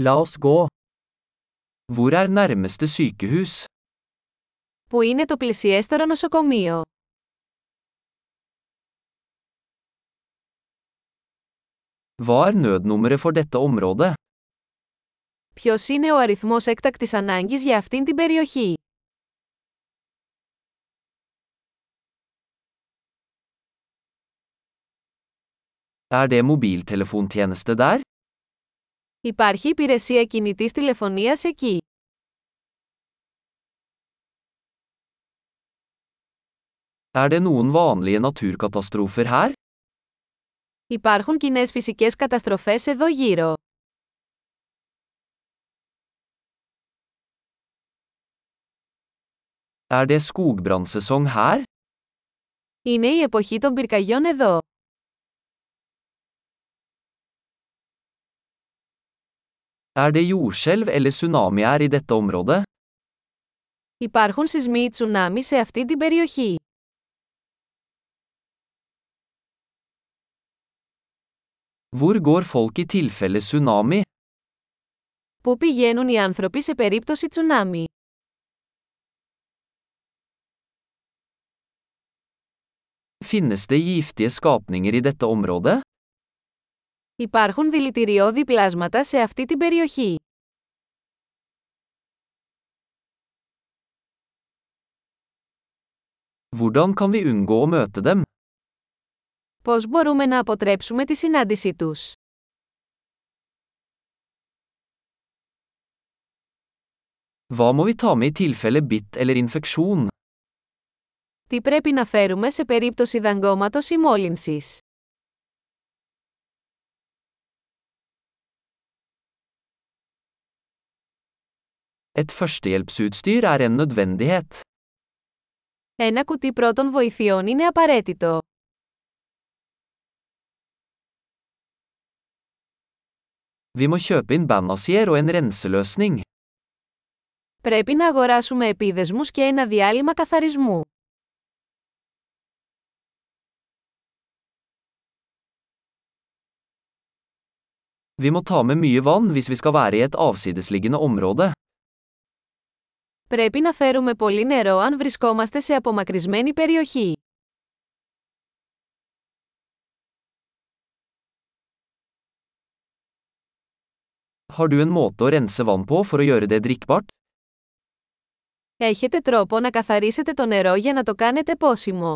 La oss gå. Hvor er nærmeste sykehus? Πού είναι το πλησιέστερο νοσοκομείο? Hva er nødnummeret for dette området? Ποιος είναι ο αριθμός έκτακτης ανάγκης για αυτήν την περιοχή? Er det mobiltelefontjeneste der? Υπάρχει υπηρεσία κινητής τηλεφωνίας εκεί. Er det noen vanlige naturkatastrofer her? Υπάρχουν κοινές φυσικές καταστροφές εδώ γύρω. Er det skogbrannsesong her? Είναι η εποχή των πυρκαγιών εδώ. Er det jordskjelv eller tsunamier i dette området? Υπάρχουν σεισμοί ή τσουνάμι σε αυτή την περιοχή. Hvor går folk i tilfelle tsunami? Πού πηγαίνουν οι άνθρωποι σε περίπτωση τσουνάμι. Finnes det giftige skapninger i dette området? Υπάρχουν δηλητηριώδη πλάσματα σε αυτή την περιοχή. Hvordan kan vi unngå å møte dem? Πώς μπορούμε να αποτρέψουμε τη συνάντησή τους; Hva må vi ta med i tilfelle bitt eller infeksjon? Τι πρέπει να φέρουμε σε περίπτωση δαγκώματος ή μόλυνσης; Et førstehjelpsutstyr er en nødvendighet. Ένα κουτί πρώτων βοηθειών είναι απαραίτητο. Vi må kjøpe inn bandasier og en renseløsning. Πρέπει να αγοράσουμε επίδεσμους και ένα διάλειμμα καθαρισμού. Vi må ta med mye vann hvis vi skal være i et avsidesliggende område. Πρέπει να φέρουμε πολύ νερό αν βρισκόμαστε σε απομακρυσμένη περιοχή. Har du en måte å rense vann på for å gjøre det drikkbart? Έχετε τρόπο να καθαρίσετε το νερό για να το κάνετε πόσιμο.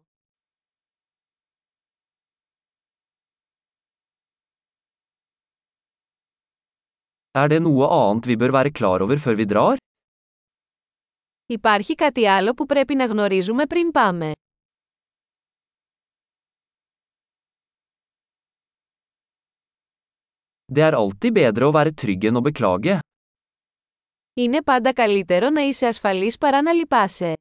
Er det noe annet vi bør være klar over før vi drar? Υπάρχει κάτι άλλο που πρέπει να γνωρίζουμε πριν πάμε; Det er alltid bedre å være trygg enn å beklage. Είναι πάντα καλύτερο να είσαι ασφαλής παρά να λυπάσαι.